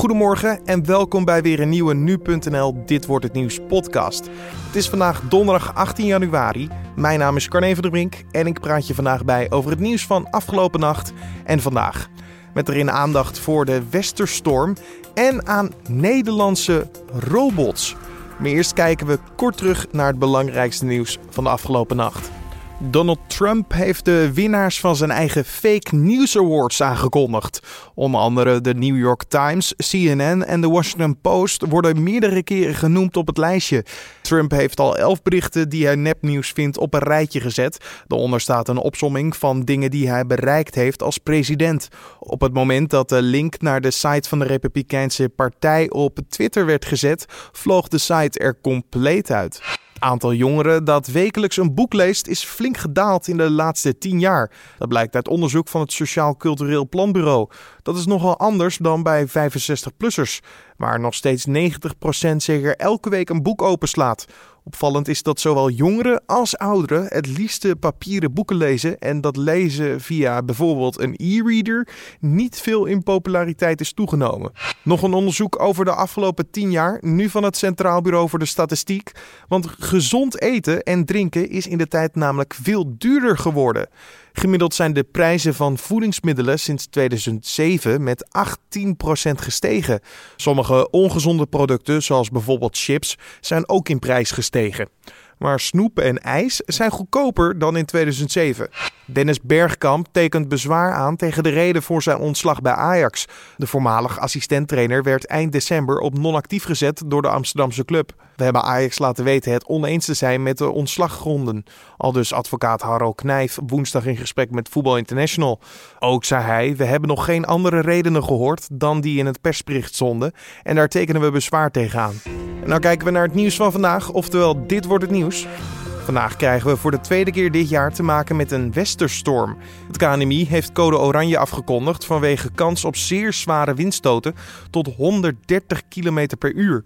Goedemorgen en welkom bij weer een nieuwe Nu.nl Dit Wordt Het Nieuws podcast. Het is vandaag donderdag 18 januari. Mijn naam is Carne van der Brink en ik praat je vandaag bij over het nieuws van afgelopen nacht en vandaag. Met erin aandacht voor de Westerstorm en aan Nederlandse robots. Maar eerst kijken we kort terug naar het belangrijkste nieuws van de afgelopen nacht. Donald Trump heeft de winnaars van zijn eigen Fake News Awards aangekondigd. Onder andere de New York Times, CNN en de Washington Post worden meerdere keren genoemd op het lijstje. Trump heeft al elf berichten die hij nepnieuws vindt op een rijtje gezet. Daaronder staat een opsomming van dingen die hij bereikt heeft als president. Op het moment dat de link naar de site van de Republikeinse Partij op Twitter werd gezet, vloog de site er compleet uit aantal jongeren dat wekelijks een boek leest is flink gedaald in de laatste tien jaar. Dat blijkt uit onderzoek van het Sociaal Cultureel Planbureau. Dat is nogal anders dan bij 65-plussers, waar nog steeds 90% zeker elke week een boek openslaat. Opvallend is dat zowel jongeren als ouderen het liefste papieren boeken lezen en dat lezen via bijvoorbeeld een e-reader niet veel in populariteit is toegenomen. Nog een onderzoek over de afgelopen 10 jaar, nu van het Centraal Bureau voor de Statistiek. Want gezond eten en drinken is in de tijd namelijk veel duurder geworden. Gemiddeld zijn de prijzen van voedingsmiddelen sinds 2007 met 18% gestegen. Sommige ongezonde producten, zoals bijvoorbeeld chips, zijn ook in prijs gestegen. Maar snoep en ijs zijn goedkoper dan in 2007. Dennis Bergkamp tekent bezwaar aan tegen de reden voor zijn ontslag bij Ajax. De voormalig assistenttrainer werd eind december op non-actief gezet door de Amsterdamse club. We hebben Ajax laten weten het oneens te zijn met de ontslaggronden. Al dus advocaat Harro Knijf woensdag in gesprek met Voetbal International. Ook zei hij, we hebben nog geen andere redenen gehoord dan die in het persbericht stonden. En daar tekenen we bezwaar tegenaan. En nou kijken we naar het nieuws van vandaag, oftewel dit wordt het nieuws. Vandaag krijgen we voor de tweede keer dit jaar te maken met een westerstorm. Het KNMI heeft code oranje afgekondigd vanwege kans op zeer zware windstoten tot 130 km per uur.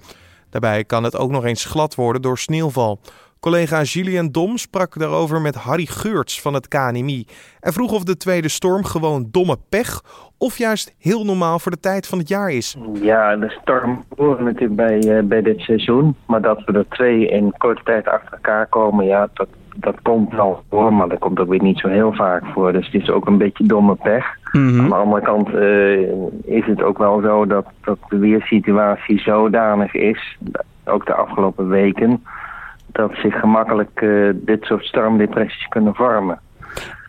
Daarbij kan het ook nog eens glad worden door sneeuwval. Collega Julien Dom sprak daarover met Harry Geurts van het KNMI en vroeg of de tweede storm gewoon domme pech of juist heel normaal voor de tijd van het jaar is. Ja, de storm horen natuurlijk bij, uh, bij dit seizoen. Maar dat we er twee in korte tijd achter elkaar komen, ja, dat, dat komt wel voor. Maar dat komt ook weer niet zo heel vaak voor. Dus het is ook een beetje domme pech. Mhm. Aan de andere kant uh, is het ook wel zo dat, dat de weersituatie zodanig is, ook de afgelopen weken, dat zich gemakkelijk uh, dit soort stormdepressies kunnen vormen.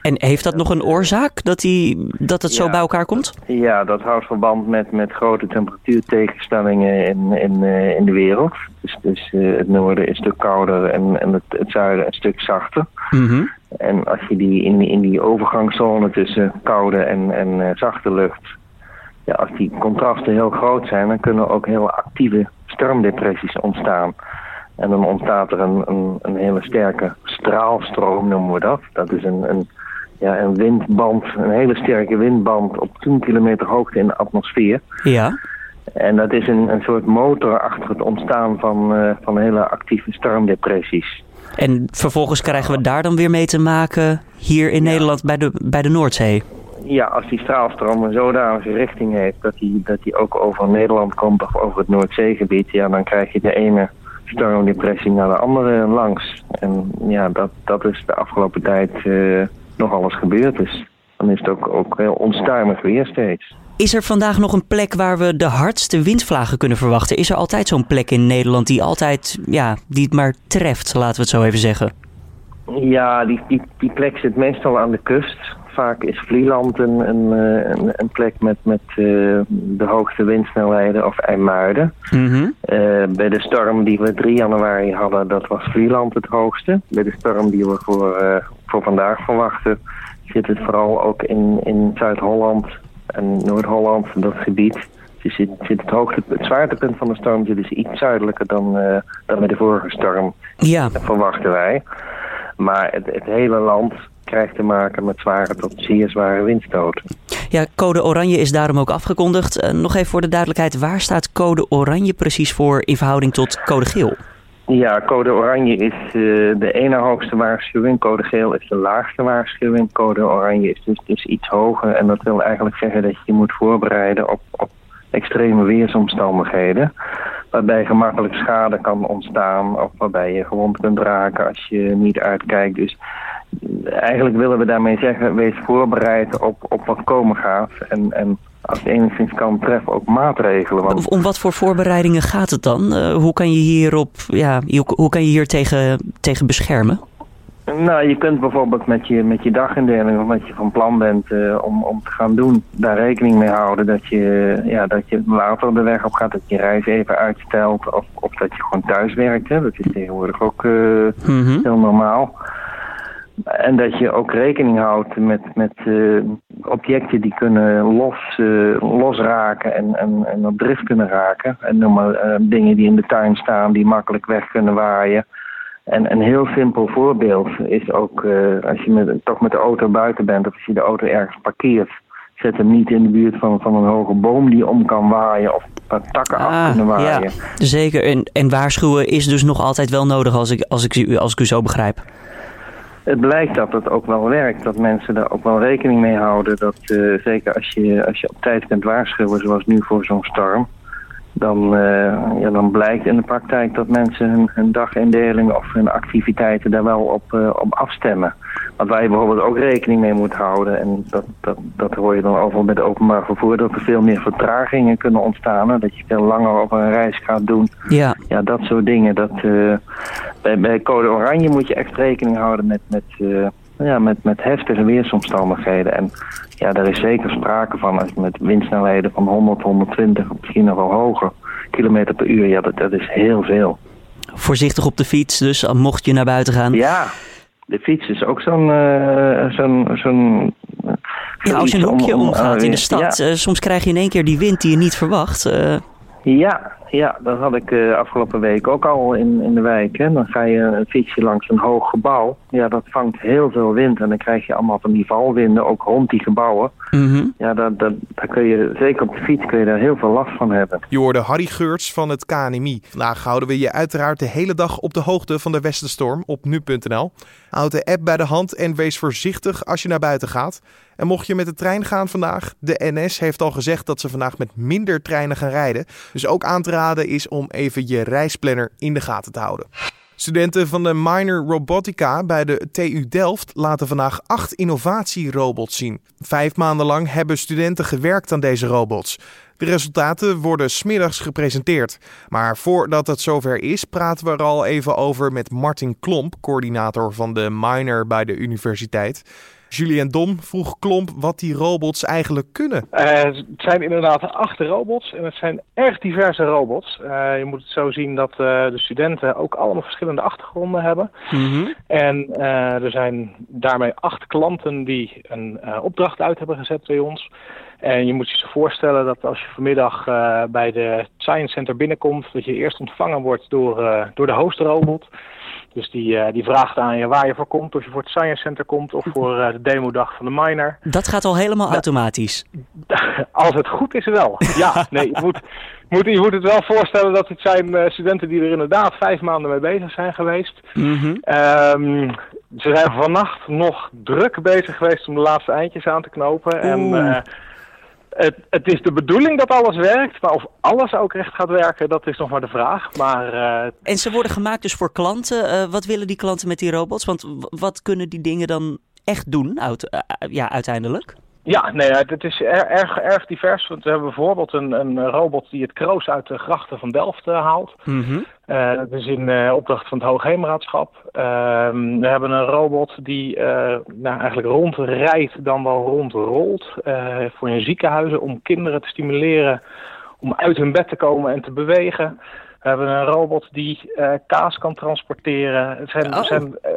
En heeft dat nog een oorzaak dat, die, dat het zo bij elkaar komt? Ja, dat houdt verband met, met grote temperatuurtegenstellingen in, in, uh, in de wereld. Dus, dus uh, het noorden is een stuk kouder en, en het, het zuiden een stuk zachter. Mm -hmm. En als je die in, in die overgangszone tussen koude en, en uh, zachte lucht... Ja, als die contrasten heel groot zijn, dan kunnen ook heel actieve stormdepressies ontstaan. En dan ontstaat er een, een, een hele sterke straalstroom, noemen we dat. Dat is een, een, ja, een windband, een hele sterke windband op 10 kilometer hoogte in de atmosfeer. Ja. En dat is een, een soort motor achter het ontstaan van, uh, van hele actieve stormdepressies. En vervolgens krijgen we daar dan weer mee te maken hier in ja. Nederland bij de, bij de Noordzee? Ja, als die straalstroom een zodanige richting heeft dat die, dat die ook over Nederland komt of over het Noordzeegebied, ja, dan krijg je de ene stormdepressie naar de andere langs. En ja, dat, dat is de afgelopen tijd uh, nog alles gebeurd. Dus dan is het ook, ook heel onstuimig weer steeds. Is er vandaag nog een plek waar we de hardste windvlagen kunnen verwachten? Is er altijd zo'n plek in Nederland die altijd, ja, die het maar treft, laten we het zo even zeggen? Ja, die, die, die plek zit meestal aan de kust. Vaak is Vlieland een, een, een, een plek met, met uh, de hoogste windsnelheden of IJmuiden. Mm -hmm. uh, bij de storm die we 3 januari hadden, dat was Vlieland het hoogste. Bij de storm die we voor, uh, voor vandaag verwachten, zit het vooral ook in, in Zuid-Holland en Noord-Holland, dat gebied. Dus zit, zit het, hoogte, het zwaartepunt van de storm zit dus iets zuidelijker dan, dan bij de vorige storm. Ja. Dat verwachten wij. Maar het, het hele land krijgt te maken met zware tot zeer zware windstoten. Ja, code oranje is daarom ook afgekondigd. Uh, nog even voor de duidelijkheid, waar staat code oranje precies voor in verhouding tot code geel? Ja, code oranje is uh, de ene hoogste waarschuwing, code geel is de laagste waarschuwing. Code oranje is dus, dus iets hoger en dat wil eigenlijk zeggen dat je je moet voorbereiden op, op extreme weersomstandigheden. Waarbij gemakkelijk schade kan ontstaan of waarbij je gewond kunt raken als je niet uitkijkt. Dus eigenlijk willen we daarmee zeggen, wees voorbereid op, op wat komen gaat. En, en als het enigszins kan, treffen ook maatregelen. Want... Om wat voor voorbereidingen gaat het dan? Uh, hoe kan je hierop, ja, hoe kan je hier tegen, tegen beschermen? Nou, je kunt bijvoorbeeld met je, met je dagindeling of wat je van plan bent uh, om, om te gaan doen, daar rekening mee houden dat je, ja, dat je later de weg op gaat, dat je reis even uitstelt of, of dat je gewoon thuis werkt. Hè. Dat is tegenwoordig ook uh, mm -hmm. heel normaal. En dat je ook rekening houdt met, met uh, objecten die kunnen los, uh, losraken en, en, en op drift kunnen raken. En noem maar uh, dingen die in de tuin staan, die makkelijk weg kunnen waaien. En een heel simpel voorbeeld is ook als je met, toch met de auto buiten bent of als je de auto ergens parkeert. Zet hem niet in de buurt van, van een hoge boom die om kan waaien of takken ah, af kunnen waaien. Ja, zeker. En, en waarschuwen is dus nog altijd wel nodig als ik, als ik, als ik u zo begrijp het blijkt dat het ook wel werkt. Dat mensen daar ook wel rekening mee houden. Dat uh, zeker als je, als je op tijd kunt waarschuwen, zoals nu voor zo'n storm dan, uh, ja, dan blijkt in de praktijk dat mensen hun, hun dagindeling of hun activiteiten daar wel op, uh, op afstemmen. Wat waar je bijvoorbeeld ook rekening mee moet houden, en dat, dat, dat hoor je dan overal met openbaar vervoer, dat er veel meer vertragingen kunnen ontstaan. Dat je veel langer op een reis gaat doen. Ja, ja dat soort dingen. Dat, uh, bij, bij code oranje moet je echt rekening houden met, met, ja, met, met heftige weersomstandigheden. En ja, daar is zeker sprake van als je met windsnelheden van 100, 120, misschien nog wel hoger kilometer per uur. Ja, dat, dat is heel veel. Voorzichtig op de fiets, dus mocht je naar buiten gaan. Ja, de fiets is ook zo'n... Uh, zo'n zo'n ja, als je een hoekje omgaat in de stad, ja. uh, soms krijg je in één keer die wind die je niet verwacht. Ja, ja, dat had ik uh, afgelopen week ook al in, in de wijk. Hè. Dan ga je een fietsje langs een hoog gebouw. Ja, dat vangt heel veel wind. En dan krijg je allemaal van die valwinden, ook rond die gebouwen. Mm Ja, dat, dat, daar kun je, zeker op de fiets kun je daar heel veel last van hebben. Je hoorde Harry Geurts van het KNMI. Vandaag houden we je uiteraard de hele dag op de hoogte van de Westenstorm op nu.nl. Houd de app bij de hand en wees voorzichtig als je naar buiten gaat. En mocht je met de trein gaan vandaag, de NS heeft al gezegd dat ze vandaag met minder treinen gaan rijden. Dus ook aan te raden is om even je reisplanner in de gaten te houden. Studenten van de Minor Robotica bij de TU Delft laten vandaag acht innovatierobots zien. Vijf maanden lang hebben studenten gewerkt aan deze robots. De resultaten worden smiddags gepresenteerd. Maar voordat het zover is, praten we er al even over met Martin Klomp, coördinator van de Minor bij de universiteit. Julien Dom vroeg Klomp wat die robots eigenlijk kunnen. Uh, het zijn inderdaad acht robots en het zijn erg diverse robots. Uh, je moet het zo zien dat uh, de studenten ook allemaal verschillende achtergronden hebben. Mm -hmm. En er zijn daarmee acht klanten die een opdracht uit hebben gezet bij ons. En je moet je voorstellen dat als je vanmiddag bij de Science Center binnenkomt, dat je eerst ontvangen wordt door, door de hostrobot. Dus die, uh, die vraagt aan je waar je voor komt. Of je voor het Science Center komt of voor uh, de demodag van de miner. Dat gaat al helemaal automatisch. Als het goed is wel. Ja, nee, je moet, moet, je moet het wel voorstellen dat het zijn uh, studenten die er inderdaad vijf maanden mee bezig zijn geweest. Mm -hmm. um, ze zijn vannacht nog druk bezig geweest om de laatste eindjes aan te knopen. Oeh. En het, het, is de bedoeling dat alles werkt, maar of alles ook echt gaat werken, dat is nog maar de vraag. Maar, uh... En ze worden gemaakt dus voor klanten. Uh, wat willen die klanten met die robots? Want wat kunnen die dingen dan echt doen, uh, ja, uiteindelijk? Ja, nee, het is erg, erg divers. Want we hebben bijvoorbeeld een, een robot die het kroos uit de grachten van Delft uh, haalt. Mm -hmm. uh, dat is in uh, opdracht van het Hoogheemraadschap. Ehm, we hebben een robot die nou, eigenlijk rondrijdt dan wel rondrolt voor in ziekenhuizen om kinderen te stimuleren om uit hun bed te komen en te bewegen. We hebben een robot die uh, kaas kan transporteren. Het zijn, oh. zijn uh,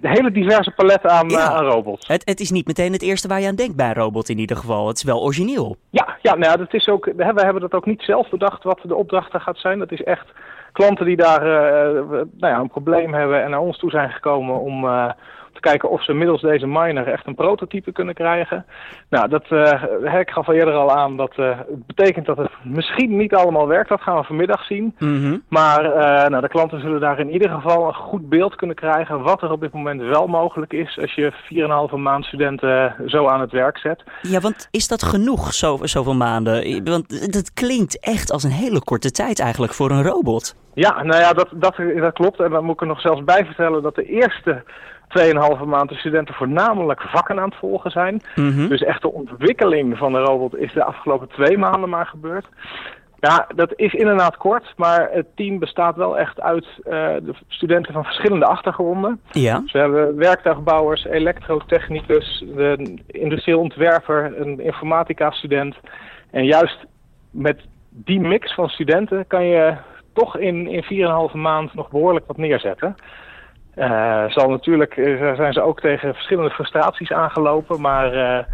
hele diverse paletten aan, ja. aan robots. Het, het, is niet meteen het eerste waar je aan denkt bij een robot in ieder geval. Het is wel origineel. Ja, ja nou, dat is ook, we hebben dat ook niet zelf bedacht wat de opdrachten gaat zijn. Dat is echt klanten die daar nou ja, een probleem hebben en naar ons toe zijn gekomen om te kijken of ze middels deze miner echt een prototype kunnen krijgen. Nou, dat, uh, ik gaf al eerder al aan, dat uh, betekent dat het misschien niet allemaal werkt. Dat gaan we vanmiddag zien. Mhm. Maar uh, nou, de klanten zullen daar in ieder geval een goed beeld kunnen krijgen wat er op dit moment wel mogelijk is als je 4,5 maand studenten zo aan het werk zet. Ja, want is dat genoeg, zo, zoveel maanden? Want het klinkt echt als een hele korte tijd eigenlijk voor een robot. Ja, nou ja, dat, dat, dat klopt. En dan moet ik er nog zelfs bij vertellen dat de eerste 2,5 maand de studenten voornamelijk vakken aan het volgen zijn. Mhm. Dus echt de ontwikkeling van de robot is de afgelopen twee maanden maar gebeurd. Ja, dat is inderdaad kort, maar het team bestaat wel echt uit uh, de studenten van verschillende achtergronden. Ja. Dus we hebben werktuigbouwers, elektrotechnicus, een industrieel ontwerper, een informatica-student. En juist met die mix van studenten kan je toch in, in 4,5 maand nog behoorlijk wat neerzetten. Uh, zal natuurlijk uh, zijn ze ook tegen verschillende frustraties aangelopen, maar uh,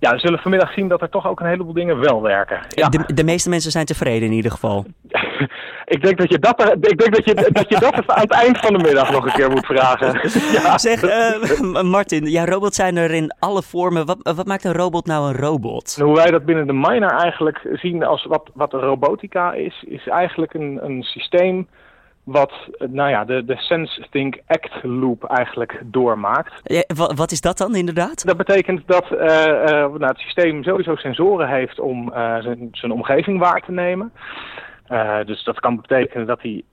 ja, we zullen vanmiddag zien dat er toch ook een heleboel dingen wel werken. Ja. De, de meeste mensen zijn tevreden in ieder geval. ik denk dat je dat, ik denk dat je, dat je dat aan het eind van de middag nog een keer moet vragen. ja. Zeg, Martin, ja, robots zijn er in alle vormen. Wat, wat maakt een robot nou een robot? Hoe wij dat binnen de miner eigenlijk zien als wat, wat robotica is, is eigenlijk een, een systeem wat nou ja, de, de Sense Think Act loop eigenlijk doormaakt. Ja, wat, is dat dan inderdaad? Dat betekent dat uh, uh, nou, het systeem sowieso sensoren heeft om uh, zijn, zijn omgeving waar te nemen. dus dat kan betekenen dat hij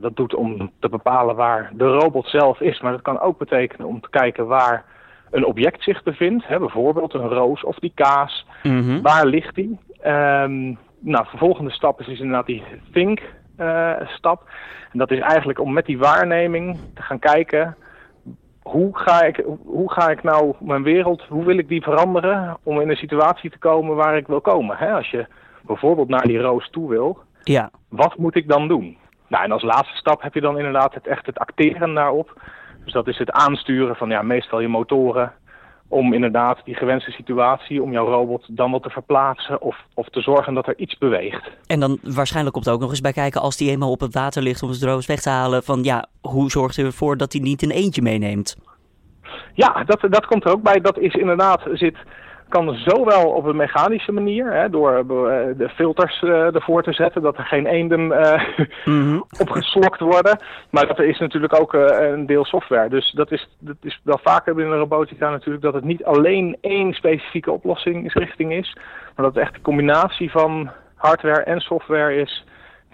dat doet om te bepalen waar de robot zelf is. Maar dat kan ook betekenen om te kijken waar een object zich bevindt. Hè, bijvoorbeeld een roos of die kaas. Mm -hmm. Waar ligt die? Um, nou, de volgende stap is dus inderdaad die think stap. En dat is eigenlijk om met die waarneming te gaan kijken. Hoe ga, ik, hoe ga ik nou mijn wereld, hoe wil ik die veranderen om in een situatie te komen waar ik wil komen? Hè? Als je bijvoorbeeld naar die roos toe wil, ja. wat moet ik dan doen? Nou, en als laatste stap heb je dan inderdaad het, echt het acteren daarop. Dus dat is het aansturen van ja, meestal je motoren om inderdaad die gewenste situatie, om jouw robot dan wat te verplaatsen of, of te zorgen dat er iets beweegt. En dan waarschijnlijk komt er ook nog eens bij kijken als die eenmaal op het water ligt om het droog weg te halen, van ja, hoe zorgt u ervoor dat hij niet een eentje meeneemt? Ja, dat, dat komt er ook bij. Dat is inderdaad, zit, kan zowel op een mechanische manier, hè, door uh, de filters uh, ervoor te zetten, dat er geen eenden uh, mm -hmm. opgeslokt worden. Maar dat er is natuurlijk ook een deel software. Dus dat is, dat is wel vaker binnen robotica natuurlijk dat het niet alleen één specifieke oplossingsrichting is, maar dat het echt een combinatie van hardware en software is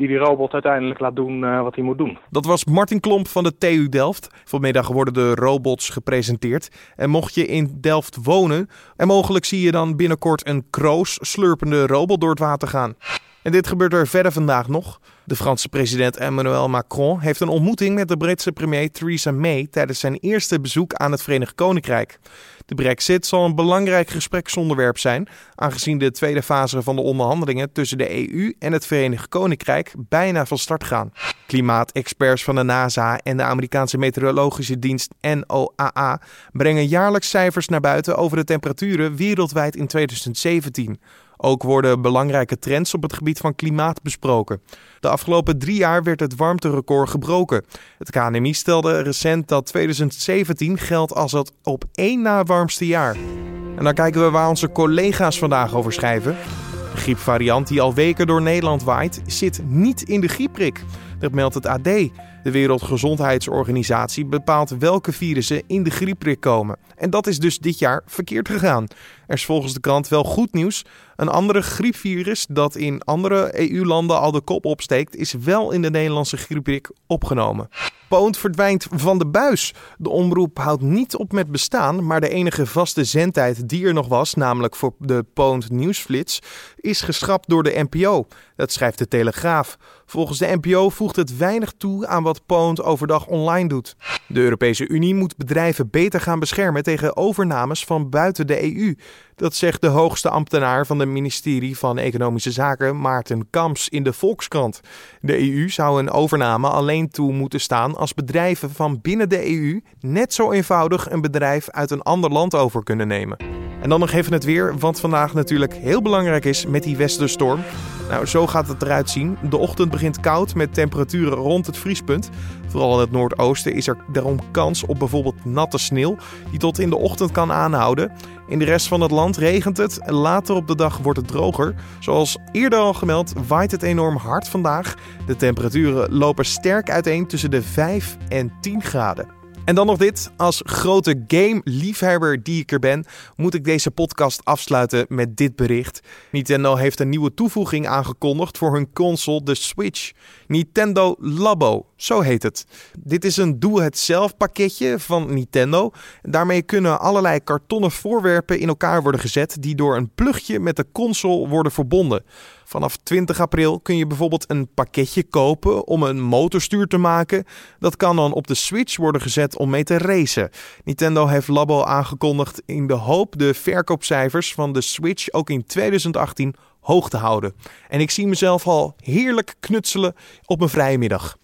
die die robot uiteindelijk laat doen uh, wat hij moet doen. Dat was Martin Klomp van de TU Delft. Vanmiddag worden de robots gepresenteerd. En mocht je in Delft wonen, en mogelijk zie je dan binnenkort een kroos slurpende robot door het water gaan. En dit gebeurt er verder vandaag nog. De Franse president Emmanuel Macron heeft een ontmoeting met de Britse premier Theresa May tijdens zijn eerste bezoek aan het Verenigd Koninkrijk. De brexit zal een belangrijk gespreksonderwerp zijn, aangezien de tweede fase van de onderhandelingen tussen de EU en het Verenigd Koninkrijk bijna van start gaan. Klimaatexperts van de NASA en de Amerikaanse meteorologische dienst NOAA brengen jaarlijks cijfers naar buiten over de temperaturen wereldwijd in 2017. Ook worden belangrijke trends op het gebied van klimaat besproken. De afgelopen drie jaar werd het warmterecord gebroken. Het KNMI stelde recent dat 2017 geldt als het op één na warmste jaar. En dan kijken we waar onze collega's vandaag over schrijven. De griepvariant die al weken door Nederland waait, zit niet in de griepprik. Dat meldt het AD. De Wereldgezondheidsorganisatie bepaalt welke virussen in de griepprik komen. En dat is dus dit jaar verkeerd gegaan. Er is volgens de krant wel goed nieuws. Een andere griepvirus dat in andere EU-landen al de kop opsteekt, is wel in de Nederlandse griepprik opgenomen. Poont verdwijnt van de buis. De omroep houdt niet op met bestaan, maar de enige vaste zendtijd die er nog was, namelijk voor de Poont Nieuwsflits, is geschrapt door de NPO. Dat schrijft de Telegraaf. Volgens de NPO voegt het weinig toe aan wat Poont overdag online doet. De Europese Unie moet bedrijven beter gaan beschermen tegen overnames van buiten de EU. Dat zegt de hoogste ambtenaar van het ministerie van Economische Zaken, Maarten Kamps, in de Volkskrant. De EU zou een overname alleen toe moeten staan als bedrijven van binnen de EU net zo eenvoudig een bedrijf uit een ander land over kunnen nemen. En dan nog even het weer, wat vandaag natuurlijk heel belangrijk is met die westerstorm. Nou, zo gaat het eruit zien. De ochtend begint koud met temperaturen rond het vriespunt. Vooral in het noordoosten is er daarom kans op bijvoorbeeld natte sneeuw, die tot in de ochtend kan aanhouden. In de rest van het land regent het later op de dag wordt het droger. Zoals eerder al gemeld, waait het enorm hard vandaag. De temperaturen lopen sterk uiteen tussen de 5 en 10 graden. En dan nog dit. Als grote game-liefhebber die ik er ben, moet ik deze podcast afsluiten met dit bericht. Nintendo heeft een nieuwe toevoeging aangekondigd voor hun console, de Switch. Nintendo Labo, zo heet het. Dit is een doe-het-zelf pakketje van Nintendo. Daarmee kunnen allerlei kartonnen voorwerpen in elkaar worden gezet die door een plugje met de console worden verbonden. Vanaf 20 april kun je bijvoorbeeld een pakketje kopen om een motorstuur te maken. Dat kan dan op de Switch worden gezet om mee te racen. Nintendo heeft Labo aangekondigd in de hoop de verkoopcijfers van de Switch ook in 2018 hoog te houden. En ik zie mezelf al heerlijk knutselen op mijn vrije middag.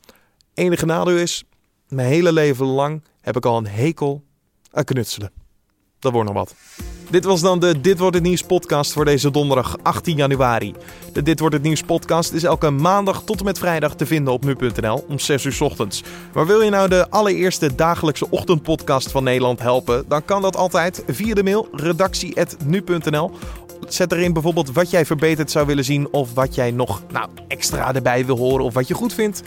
Enige nadeel is, mijn hele leven lang heb ik al een hekel aan knutselen. Dat wordt nog wat. Dit was dan de Dit wordt het nieuws podcast voor deze donderdag 18 januari. De Dit wordt het nieuws podcast is elke maandag tot en met vrijdag te vinden op nu.nl om 6 uur ochtends. Maar wil je nou de allereerste dagelijkse ochtendpodcast van Nederland helpen, dan kan dat altijd via de mail redactie@nu.nl. Zet erin bijvoorbeeld wat jij verbeterd zou willen zien of wat jij nog nou, extra erbij wil horen of wat je goed vindt.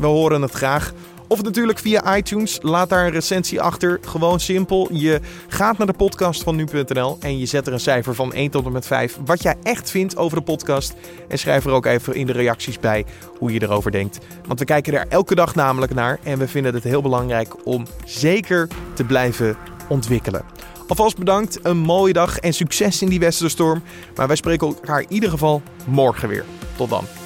We horen het graag. Of natuurlijk via iTunes. Laat daar een recensie achter. Gewoon simpel. Je gaat naar de podcast van nu.nl en je zet er een cijfer van 1 tot en met 5. Wat jij echt vindt over de podcast. En schrijf er ook even in de reacties bij hoe je erover denkt. Want we kijken er elke dag namelijk naar. En we vinden het heel belangrijk om zeker te blijven ontwikkelen. Alvast bedankt, een mooie dag en succes in die westerstorm. Maar wij spreken elkaar in ieder geval morgen weer. Tot dan.